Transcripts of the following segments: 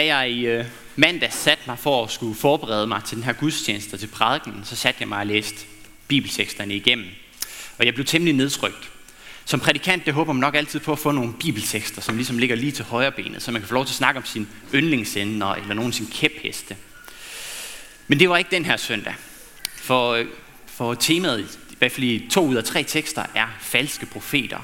Da jeg i øh, mandag satte mig for at skulle forberede mig til den her gudstjeneste til prædiken, så satte jeg mig og læste bibelteksterne igennem. Og jeg blev temmelig nedtrykt. Som prædikant, det håber man nok altid på at få nogle bibeltekster, som ligesom ligger lige til højre benet, så man kan få lov til at snakke om sin yndlingsender eller nogen sin kæpheste. Men det var ikke den her søndag. For, øh, for temaet, i hvert fald i to ud af tre tekster, er falske profeter.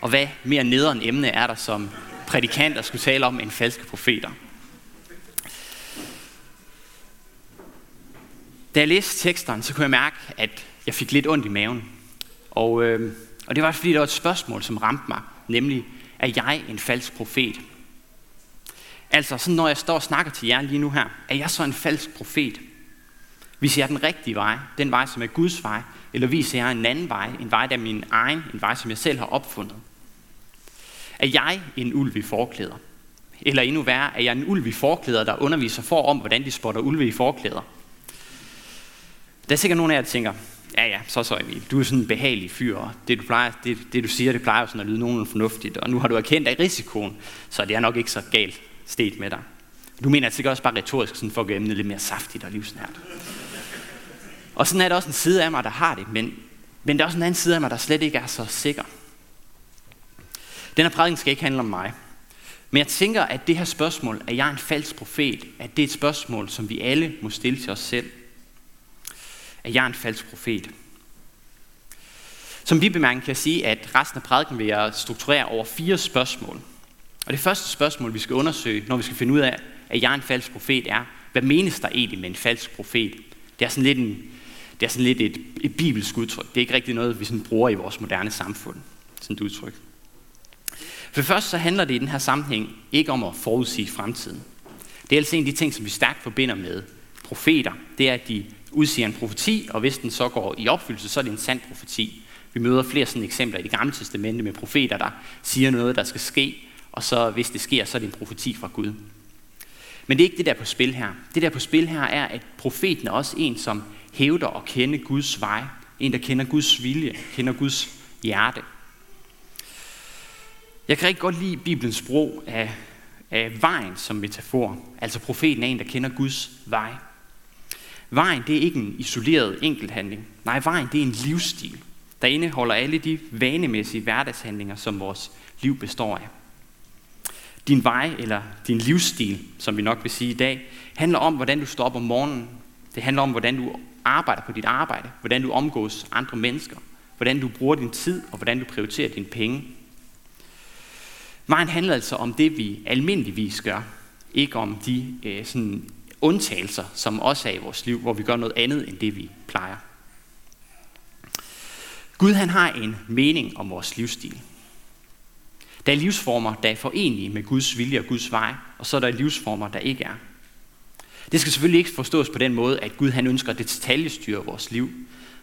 Og hvad mere nederen emne er der som prædikanter skulle tale om en falske profeter? Da jeg læste teksterne, så kunne jeg mærke, at jeg fik lidt ondt i maven. Og, øh, og det var fordi, der var et spørgsmål, som ramte mig. Nemlig, er jeg en falsk profet? Altså, sådan når jeg står og snakker til jer lige nu her, er jeg så en falsk profet? Viser jeg den rigtige vej, den vej, som er Guds vej, eller viser jeg en anden vej, en vej, der er min egen, en vej, som jeg selv har opfundet? Er jeg en ulv i forklæder? Eller endnu værre, er jeg en ulv i forklæder, der underviser for om, hvordan de spotter ulve i forklæder? Der er sikkert nogen af jer, der tænker, ja ja, så så Emil, du er sådan en behagelig fyr, og det du, plejer, det, det du siger, det plejer jo sådan at lyde nogenlunde fornuftigt, og nu har du erkendt af risikoen, så det er nok ikke så galt sted med dig. Du mener sikkert også bare retorisk, sådan for at gøre emnet lidt mere saftigt og livsnært. Og sådan er der også en side af mig, der har det, men, men der er også en anden side af mig, der slet ikke er så sikker. Den her prædiken skal ikke handle om mig. Men jeg tænker, at det her spørgsmål, at jeg er en falsk profet, at det er et spørgsmål, som vi alle må stille til os selv. Er jeg en falsk profet? Som bibemærken kan jeg sige, at resten af prædiken vil jeg strukturere over fire spørgsmål. Og det første spørgsmål, vi skal undersøge, når vi skal finde ud af, at jeg er en falsk profet, er, hvad menes der egentlig med en falsk profet? Det er sådan lidt, en, det er sådan lidt et, et bibelsk udtryk. Det er ikke rigtig noget, vi sådan bruger i vores moderne samfund. Sådan et udtryk. For først så handler det i den her sammenhæng ikke om at forudsige fremtiden. Det er altså en af de ting, som vi stærkt forbinder med profeter. Det er, at de udsiger en profeti, og hvis den så går i opfyldelse, så er det en sand profeti. Vi møder flere sådan eksempler i det gamle testamente med profeter, der siger noget, der skal ske, og så hvis det sker, så er det en profeti fra Gud. Men det er ikke det, der er på spil her. Det, der er på spil her, er, at profeten er også en, som hævder at kende Guds vej. En, der kender Guds vilje, kender Guds hjerte. Jeg kan rigtig godt lide Bibelens brug af, af vejen som metafor. Altså profeten er en, der kender Guds vej. Vejen, det er ikke en isoleret enkelthandling. Nej, vejen, det er en livsstil, der indeholder alle de vanemæssige hverdagshandlinger, som vores liv består af. Din vej, eller din livsstil, som vi nok vil sige i dag, handler om, hvordan du står op om morgenen. Det handler om, hvordan du arbejder på dit arbejde, hvordan du omgås andre mennesker, hvordan du bruger din tid, og hvordan du prioriterer dine penge. Vejen handler altså om det, vi almindeligvis gør, ikke om de øh, sådan undtagelser, som også er i vores liv, hvor vi gør noget andet end det, vi plejer. Gud han har en mening om vores livsstil. Der er livsformer, der er forenlige med Guds vilje og Guds vej, og så er der livsformer, der ikke er. Det skal selvfølgelig ikke forstås på den måde, at Gud han ønsker at detaljestyre vores liv.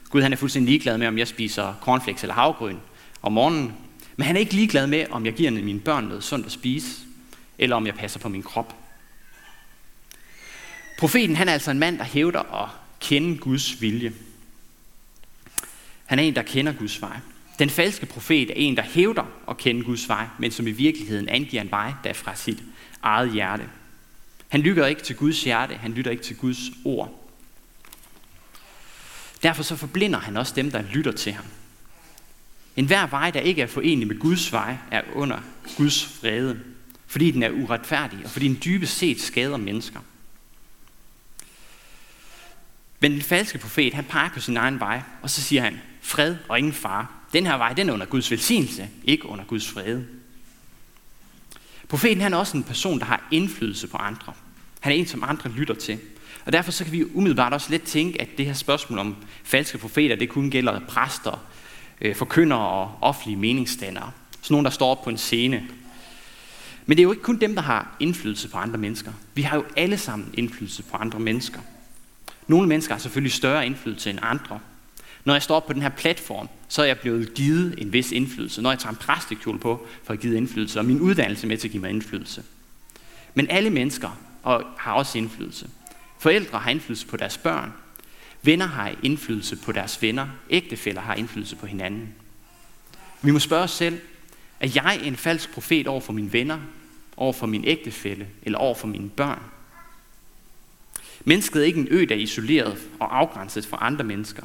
Gud han er fuldstændig ligeglad med, om jeg spiser cornflakes eller havgrøn om morgenen. Men han er ikke ligeglad med, om jeg giver mine børn noget sundt at spise, eller om jeg passer på min krop. Profeten han er altså en mand, der hævder at kende Guds vilje. Han er en, der kender Guds vej. Den falske profet er en, der hævder at kende Guds vej, men som i virkeligheden angiver en vej, der er fra sit eget hjerte. Han lytter ikke til Guds hjerte, han lytter ikke til Guds ord. Derfor så forblinder han også dem, der lytter til ham. En hver vej, der ikke er forenlig med Guds vej, er under Guds vrede, fordi den er uretfærdig, og fordi den dybest set skader mennesker. Men den falske profet, han peger på sin egen vej, og så siger han, fred og ingen fare. Den her vej, den er under Guds velsignelse, ikke under Guds fred. Profeten han er også en person, der har indflydelse på andre. Han er en, som andre lytter til. Og derfor så kan vi umiddelbart også let tænke, at det her spørgsmål om falske profeter, det kun gælder præster, øh, forkyndere og offentlige meningsstandere. Sådan nogen, der står op på en scene. Men det er jo ikke kun dem, der har indflydelse på andre mennesker. Vi har jo alle sammen indflydelse på andre mennesker. Nogle mennesker har selvfølgelig større indflydelse end andre. Når jeg står på den her platform, så er jeg blevet givet en vis indflydelse. Når jeg tager en præstekjole på, får jeg givet indflydelse, og min uddannelse med til at give mig indflydelse. Men alle mennesker har også indflydelse. Forældre har indflydelse på deres børn. Venner har indflydelse på deres venner. Ægtefæller har indflydelse på hinanden. Vi må spørge os selv, er jeg en falsk profet over for mine venner, over for min ægtefælle eller over for mine børn. Mennesket er ikke en ø, der er isoleret og afgrænset fra andre mennesker.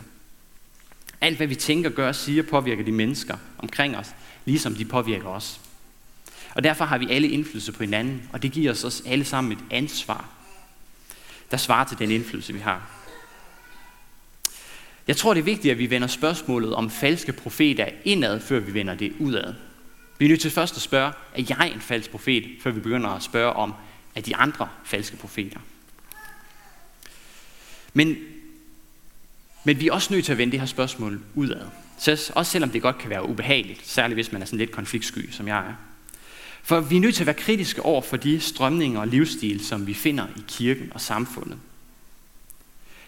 Alt hvad vi tænker, gør og siger, påvirker de mennesker omkring os, ligesom de påvirker os. Og derfor har vi alle indflydelse på hinanden, og det giver os også alle sammen et ansvar, der svarer til den indflydelse, vi har. Jeg tror, det er vigtigt, at vi vender spørgsmålet om falske profeter indad, før vi vender det udad. Vi er nødt til først at spørge, er jeg en falsk profet, før vi begynder at spørge om, er de andre falske profeter. Men, men vi er også nødt til at vende det her spørgsmål udad. Så også selvom det godt kan være ubehageligt, særligt hvis man er sådan lidt konfliktsky, som jeg er. For vi er nødt til at være kritiske over for de strømninger og livsstil, som vi finder i kirken og samfundet.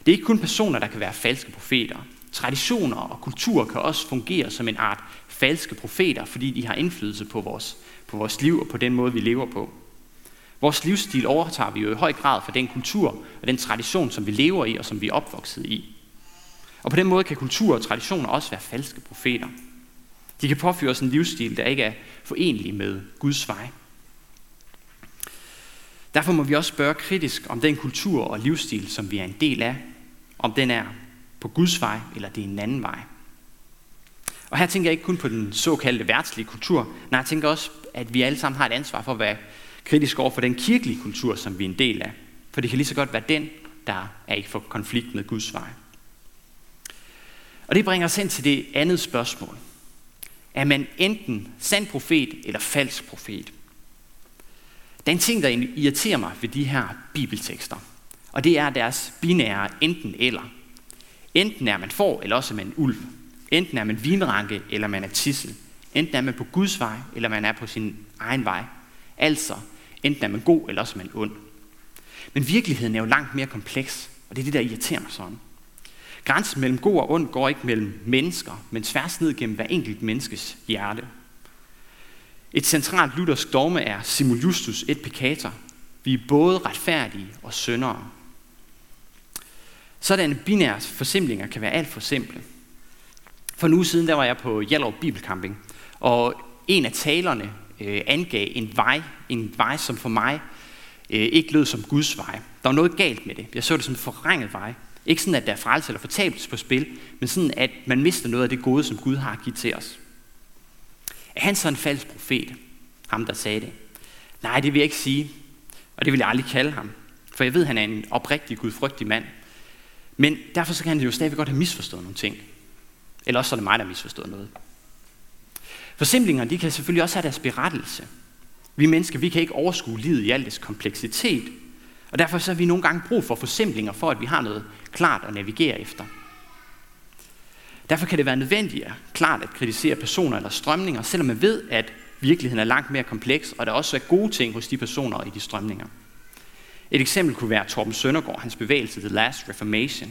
Det er ikke kun personer, der kan være falske profeter. Traditioner og kultur kan også fungere som en art falske profeter, fordi de har indflydelse på vores, på vores liv og på den måde, vi lever på. Vores livsstil overtager vi jo i høj grad fra den kultur og den tradition, som vi lever i og som vi er opvokset i. Og på den måde kan kultur og traditioner også være falske profeter. De kan påføre os en livsstil, der ikke er forenlig med Guds vej. Derfor må vi også spørge kritisk om den kultur og livsstil, som vi er en del af, om den er på Guds vej, eller det er en anden vej. Og her tænker jeg ikke kun på den såkaldte værtslige kultur, nej, jeg tænker også, at vi alle sammen har et ansvar for hvad kritisk over for den kirkelige kultur, som vi er en del af. For det kan lige så godt være den, der er i for konflikt med Guds vej. Og det bringer os ind til det andet spørgsmål. Er man enten sand profet eller falsk profet? Der er en ting, der irriterer mig ved de her bibeltekster, og det er deres binære enten eller. Enten er man får, eller også er man ulv. Enten er man vinranke, eller man er tissel. Enten er man på Guds vej, eller man er på sin egen vej. Altså, enten er man god, eller også er man ond. Men virkeligheden er jo langt mere kompleks, og det er det, der irriterer mig sådan. Grænsen mellem god og ond går ikke mellem mennesker, men tværs ned gennem hver enkelt menneskes hjerte. Et centralt luthersk dogme er simul justus et peccator. Vi er både retfærdige og syndere. Sådanne binære forsimplinger kan være alt for simple. For nu siden der var jeg på Hjallerup Bibelcamping, og en af talerne øh, angav en vej, en vej, som for mig øh, ikke lød som Guds vej. Der var noget galt med det. Jeg så det som en forrænget vej. Ikke sådan, at der er frelse eller fortabelse på spil, men sådan, at man mister noget af det gode, som Gud har givet til os. Er han så en falsk profet? Ham, der sagde det. Nej, det vil jeg ikke sige. Og det vil jeg aldrig kalde ham. For jeg ved, at han er en oprigtig, gudfrygtig mand. Men derfor så kan han jo stadigvæk godt have misforstået nogle ting. Eller også så er det mig, der har misforstået noget. Forsimplinger, de kan selvfølgelig også have deres berettelse. Vi mennesker, vi kan ikke overskue livet i al dets kompleksitet. Og derfor så har vi nogle gange brug for forsimplinger, for at vi har noget klart at navigere efter. Derfor kan det være nødvendigt at klart at kritisere personer eller strømninger, selvom man ved, at virkeligheden er langt mere kompleks, og der også er gode ting hos de personer og i de strømninger. Et eksempel kunne være Torben Søndergaard, hans bevægelse The Last Reformation.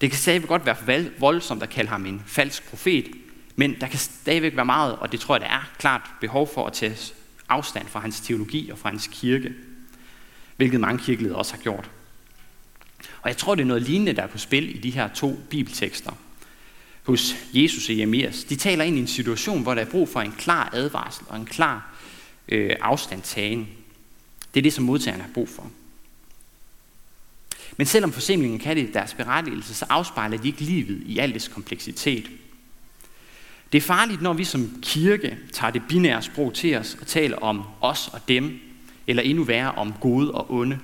Det kan stadigvæk godt være voldsomt at kalde ham en falsk profet, men der kan stadigvæk være meget, og det tror jeg, der er klart behov for at tage afstand fra hans teologi og fra hans kirke, hvilket mange kirkeledere også har gjort. Og jeg tror, det er noget lignende, der er på spil i de her to bibeltekster hos Jesus og Jeremias. De taler ind i en situation, hvor der er brug for en klar advarsel og en klar øh, afstandtagen. Det er det, som modtagerne har brug for. Men selvom forsimlingen kan det deres berettigelse, så afspejler de ikke livet i al dets kompleksitet. Det er farligt, når vi som kirke tager det binære sprog til os og taler om os og dem, eller endnu værre om gode og onde.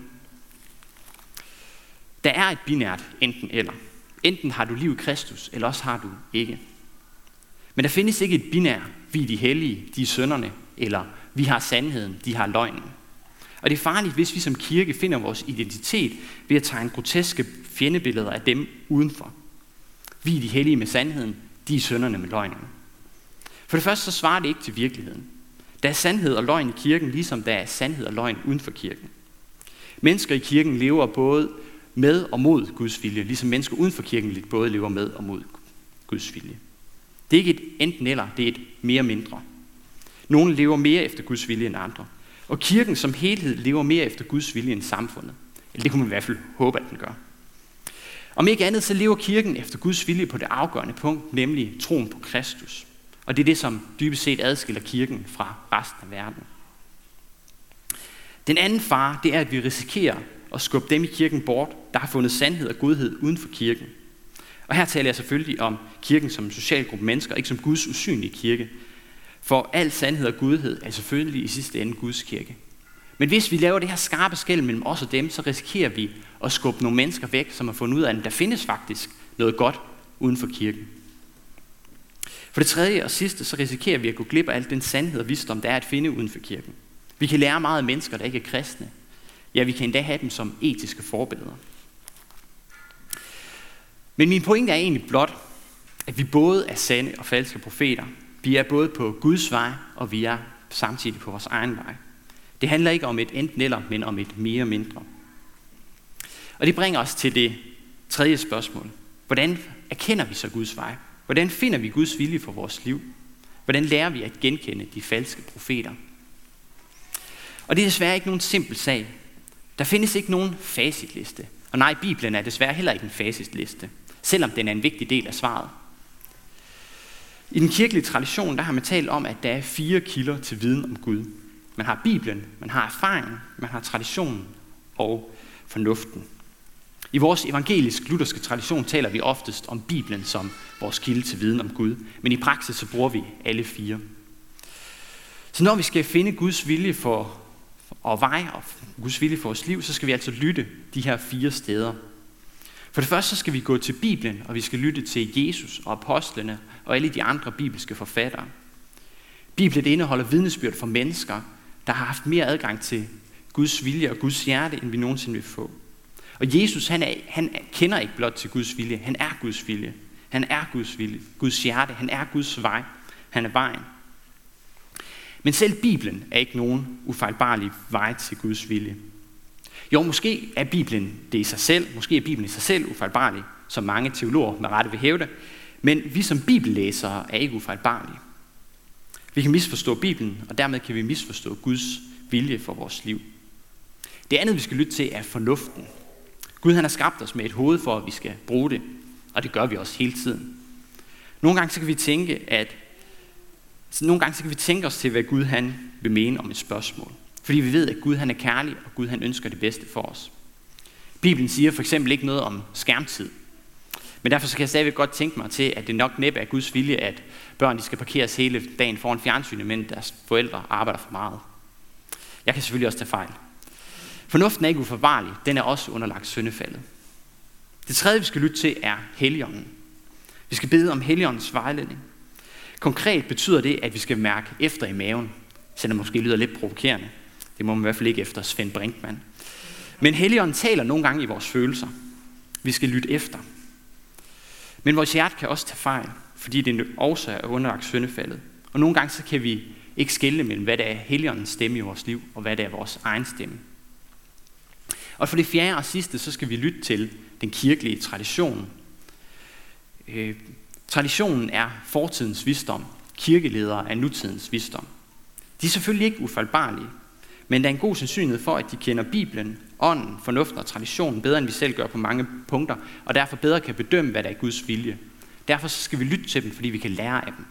Der er et binært enten eller. Enten har du liv i Kristus, eller også har du ikke. Men der findes ikke et binær, vi er de hellige, de er sønderne, eller vi har sandheden, de har løgnen. Og det er farligt, hvis vi som kirke finder vores identitet ved at tegne groteske fjendebilleder af dem udenfor. Vi er de hellige med sandheden, de er sønderne med løgnen. For det første så svarer det ikke til virkeligheden. Der er sandhed og løgn i kirken, ligesom der er sandhed og løgn uden for kirken. Mennesker i kirken lever både med og mod Guds vilje, ligesom mennesker uden for kirken både lever med og mod Guds vilje. Det er ikke et enten eller, det er et mere mindre. Nogle lever mere efter Guds vilje end andre. Og kirken som helhed lever mere efter Guds vilje end samfundet. Eller det kunne man i hvert fald håbe, at den gør. Om ikke andet, så lever kirken efter Guds vilje på det afgørende punkt, nemlig troen på Kristus. Og det er det, som dybest set adskiller kirken fra resten af verden. Den anden fare, det er, at vi risikerer at skubbe dem i kirken bort, der har fundet sandhed og godhed uden for kirken. Og her taler jeg selvfølgelig om kirken som en social gruppe mennesker, ikke som Guds usynlige kirke. For al sandhed og godhed er selvfølgelig i sidste ende Guds kirke. Men hvis vi laver det her skarpe skæld mellem os og dem, så risikerer vi at skubbe nogle mennesker væk, som har fundet ud af, at der findes faktisk noget godt uden for kirken. For det tredje og sidste, så risikerer vi at gå glip af al den sandhed og visdom, der er at finde uden for kirken. Vi kan lære meget af mennesker, der ikke er kristne. Ja, vi kan endda have dem som etiske forbilleder. Men min pointe er egentlig blot, at vi både er sande og falske profeter. Vi er både på Guds vej, og vi er samtidig på vores egen vej. Det handler ikke om et enten eller, men om et mere mindre. Og det bringer os til det tredje spørgsmål. Hvordan erkender vi så Guds vej? Hvordan finder vi Guds vilje for vores liv? Hvordan lærer vi at genkende de falske profeter? Og det er desværre ikke nogen simpel sag. Der findes ikke nogen facitliste. Og nej, Bibelen er desværre heller ikke en facitliste, selvom den er en vigtig del af svaret. I den kirkelige tradition, der har man talt om, at der er fire kilder til viden om Gud. Man har Bibelen, man har erfaringen, man har traditionen og fornuften. I vores evangelisk-lutherske tradition taler vi oftest om Bibelen som vores kilde til viden om Gud, men i praksis så bruger vi alle fire. Så når vi skal finde Guds vilje for og vej og Guds vilje for vores liv, så skal vi altså lytte de her fire steder. For det første så skal vi gå til Bibelen, og vi skal lytte til Jesus og apostlene og alle de andre bibelske forfattere. Bibelen indeholder vidnesbyrd for mennesker, der har haft mere adgang til Guds vilje og Guds hjerte, end vi nogensinde vil få. Og Jesus, han, er, han kender ikke blot til Guds vilje, han er Guds vilje. Han er Guds vilje, Guds hjerte, han er Guds vej, han er vejen. Men selv Bibelen er ikke nogen ufejlbarlig vej til Guds vilje. Jo, måske er Bibelen det i sig selv, måske er Bibelen i sig selv ufejlbarlig, som mange teologer med rette vil hævde, men vi som bibellæsere er ikke ufejlbarlige. Vi kan misforstå Bibelen, og dermed kan vi misforstå Guds vilje for vores liv. Det andet, vi skal lytte til, er fornuften. Gud han har skabt os med et hoved for, at vi skal bruge det, og det gør vi også hele tiden. Nogle gange så kan vi tænke, at nogle gange så kan vi tænke os til, hvad Gud han vil mene om et spørgsmål. Fordi vi ved, at Gud han er kærlig, og Gud han ønsker det bedste for os. Bibelen siger for eksempel ikke noget om skærmtid. Men derfor så kan jeg stadigvæk godt tænke mig til, at det nok næppe er Guds vilje, at børn de skal parkeres hele dagen foran fjernsynet, men deres forældre arbejder for meget. Jeg kan selvfølgelig også tage fejl. Fornuften er ikke uforvarlig, den er også underlagt syndefaldet. Det tredje, vi skal lytte til, er Helligånden. Vi skal bede om Helligåndens vejledning. Konkret betyder det, at vi skal mærke efter i maven, selvom det måske lyder lidt provokerende. Det må man i hvert fald ikke efter Svend Brinkmann. Men Helligånden taler nogle gange i vores følelser. Vi skal lytte efter. Men vores hjerte kan også tage fejl, fordi det også er underlagt syndefaldet. Og nogle gange så kan vi ikke skille mellem, hvad der er Helligåndens stemme i vores liv, og hvad der er vores egen stemme. Og for det fjerde og sidste, så skal vi lytte til den kirkelige tradition. Øh, traditionen er fortidens visdom. Kirkeledere er nutidens visdom. De er selvfølgelig ikke ufaldbarlige, men der er en god sandsynlighed for, at de kender Bibelen, ånden, fornuften og traditionen bedre, end vi selv gør på mange punkter, og derfor bedre kan bedømme, hvad der er Guds vilje. Derfor skal vi lytte til dem, fordi vi kan lære af dem.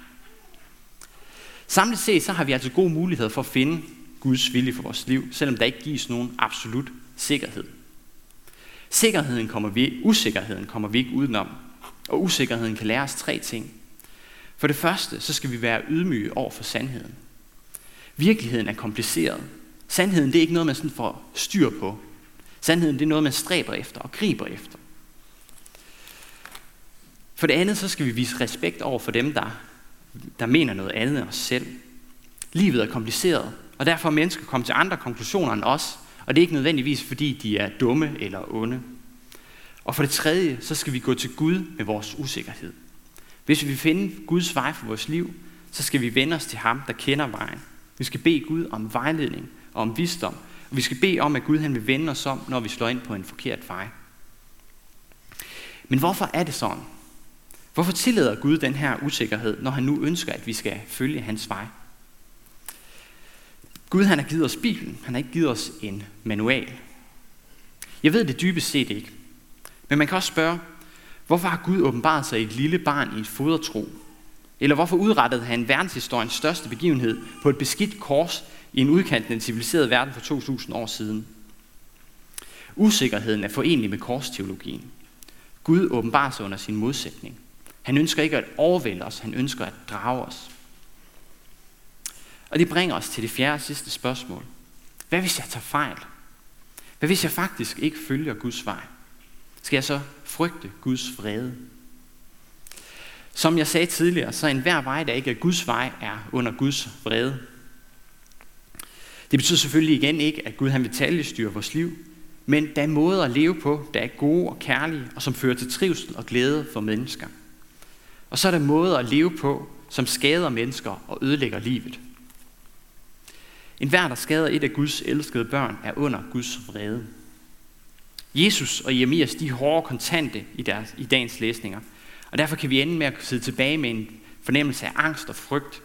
Samlet set så har vi altså gode muligheder for at finde Guds vilje for vores liv, selvom der ikke gives nogen absolut sikkerhed. Sikkerheden kommer vi, usikkerheden kommer vi ikke udenom, og usikkerheden kan lære os tre ting. For det første, så skal vi være ydmyge over for sandheden. Virkeligheden er kompliceret. Sandheden det er ikke noget, man sådan får styr på. Sandheden det er noget, man stræber efter og griber efter. For det andet, så skal vi vise respekt over for dem, der, der mener noget andet end os selv. Livet er kompliceret, og derfor er mennesker kommet til andre konklusioner end os, og det er ikke nødvendigvis, fordi de er dumme eller onde. Og for det tredje, så skal vi gå til Gud med vores usikkerhed. Hvis vi vil finde Guds vej for vores liv, så skal vi vende os til ham, der kender vejen. Vi skal bede Gud om vejledning og om visdom. Og vi skal bede om, at Gud han vil vende os om, når vi slår ind på en forkert vej. Men hvorfor er det sådan? Hvorfor tillader Gud den her usikkerhed, når han nu ønsker, at vi skal følge hans vej? Gud han har givet os Bibelen, han har ikke givet os en manual. Jeg ved det dybest set ikke. Men man kan også spørge, hvorfor har Gud åbenbart sig et lille barn i et fodertro? Eller hvorfor udrettede han verdenshistoriens største begivenhed på et beskidt kors i en udkant den civiliserede verden for 2000 år siden. Usikkerheden er forenlig med korsteologien. Gud åbenbarer sig under sin modsætning. Han ønsker ikke at overvælde os, han ønsker at drage os. Og det bringer os til det fjerde og sidste spørgsmål. Hvad hvis jeg tager fejl? Hvad hvis jeg faktisk ikke følger Guds vej? Skal jeg så frygte Guds vrede? Som jeg sagde tidligere, så er enhver vej, der ikke er Guds vej, er under Guds vrede. Det betyder selvfølgelig igen ikke, at Gud han vil styre vores liv, men der er måder at leve på, der er gode og kærlige, og som fører til trivsel og glæde for mennesker. Og så er der måder at leve på, som skader mennesker og ødelægger livet. En hver, der skader et af Guds elskede børn, er under Guds vrede. Jesus og Jeremias, de er hårde kontante i, deres, i dagens læsninger. Og derfor kan vi ende med at sidde tilbage med en fornemmelse af angst og frygt.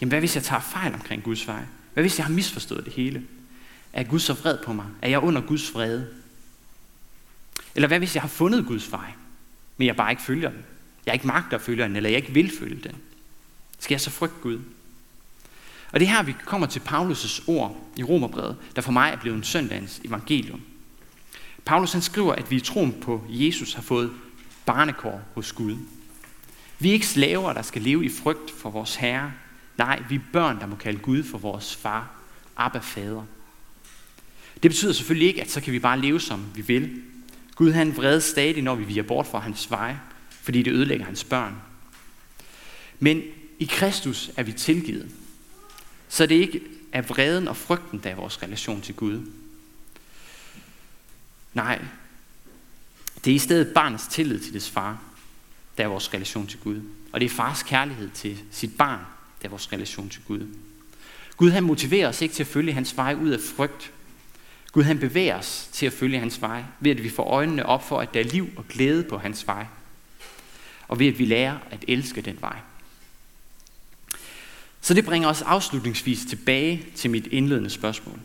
Jamen hvad hvis jeg tager fejl omkring Guds vej? Hvad hvis jeg har misforstået det hele? Er Gud så vred på mig? Er jeg under Guds vrede? Eller hvad hvis jeg har fundet Guds vej, men jeg bare ikke følger den? Jeg ikke magter at følge den, eller jeg ikke vil følge den. Skal jeg så frygte Gud? Og det er her, vi kommer til Paulus' ord i Romerbrevet, der for mig er blevet en søndagens evangelium. Paulus han skriver, at vi i troen på Jesus har fået barnekår hos Gud. Vi er ikke slaver, der skal leve i frygt for vores Herre. Nej, vi er børn, der må kalde Gud for vores far, Abba fader. Det betyder selvfølgelig ikke, at så kan vi bare leve, som vi vil. Gud han vrede stadig, når vi viger bort fra hans vej, fordi det ødelægger hans børn. Men i Kristus er vi tilgivet. Så det ikke er vreden og frygten, der er vores relation til Gud. Nej, det er i stedet barnets tillid til dets far, der er vores relation til Gud. Og det er fars kærlighed til sit barn, der er vores relation til Gud. Gud han motiverer os ikke til at følge hans vej ud af frygt. Gud han bevæger os til at følge hans vej, ved at vi får øjnene op for, at der er liv og glæde på hans vej. Og ved at vi lærer at elske den vej. Så det bringer os afslutningsvis tilbage til mit indledende spørgsmål.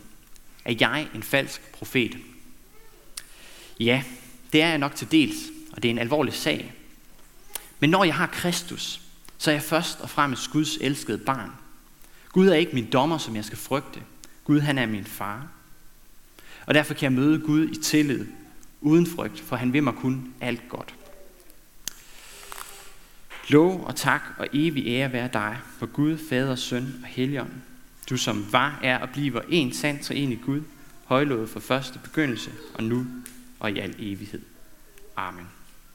Er jeg en falsk profet? Ja, det er jeg nok til dels, og det er en alvorlig sag. Men når jeg har Kristus, så er jeg først og fremmest Guds elskede barn. Gud er ikke min dommer, som jeg skal frygte. Gud han er min far. Og derfor kan jeg møde Gud i tillid, uden frygt, for han vil mig kun alt godt. Lov og tak og evig ære være dig, for Gud, Fader, Søn og Helligånd. Du som var, er og bliver en sand en i Gud, højlovet fra første begyndelse og nu og i al evighed. Amen.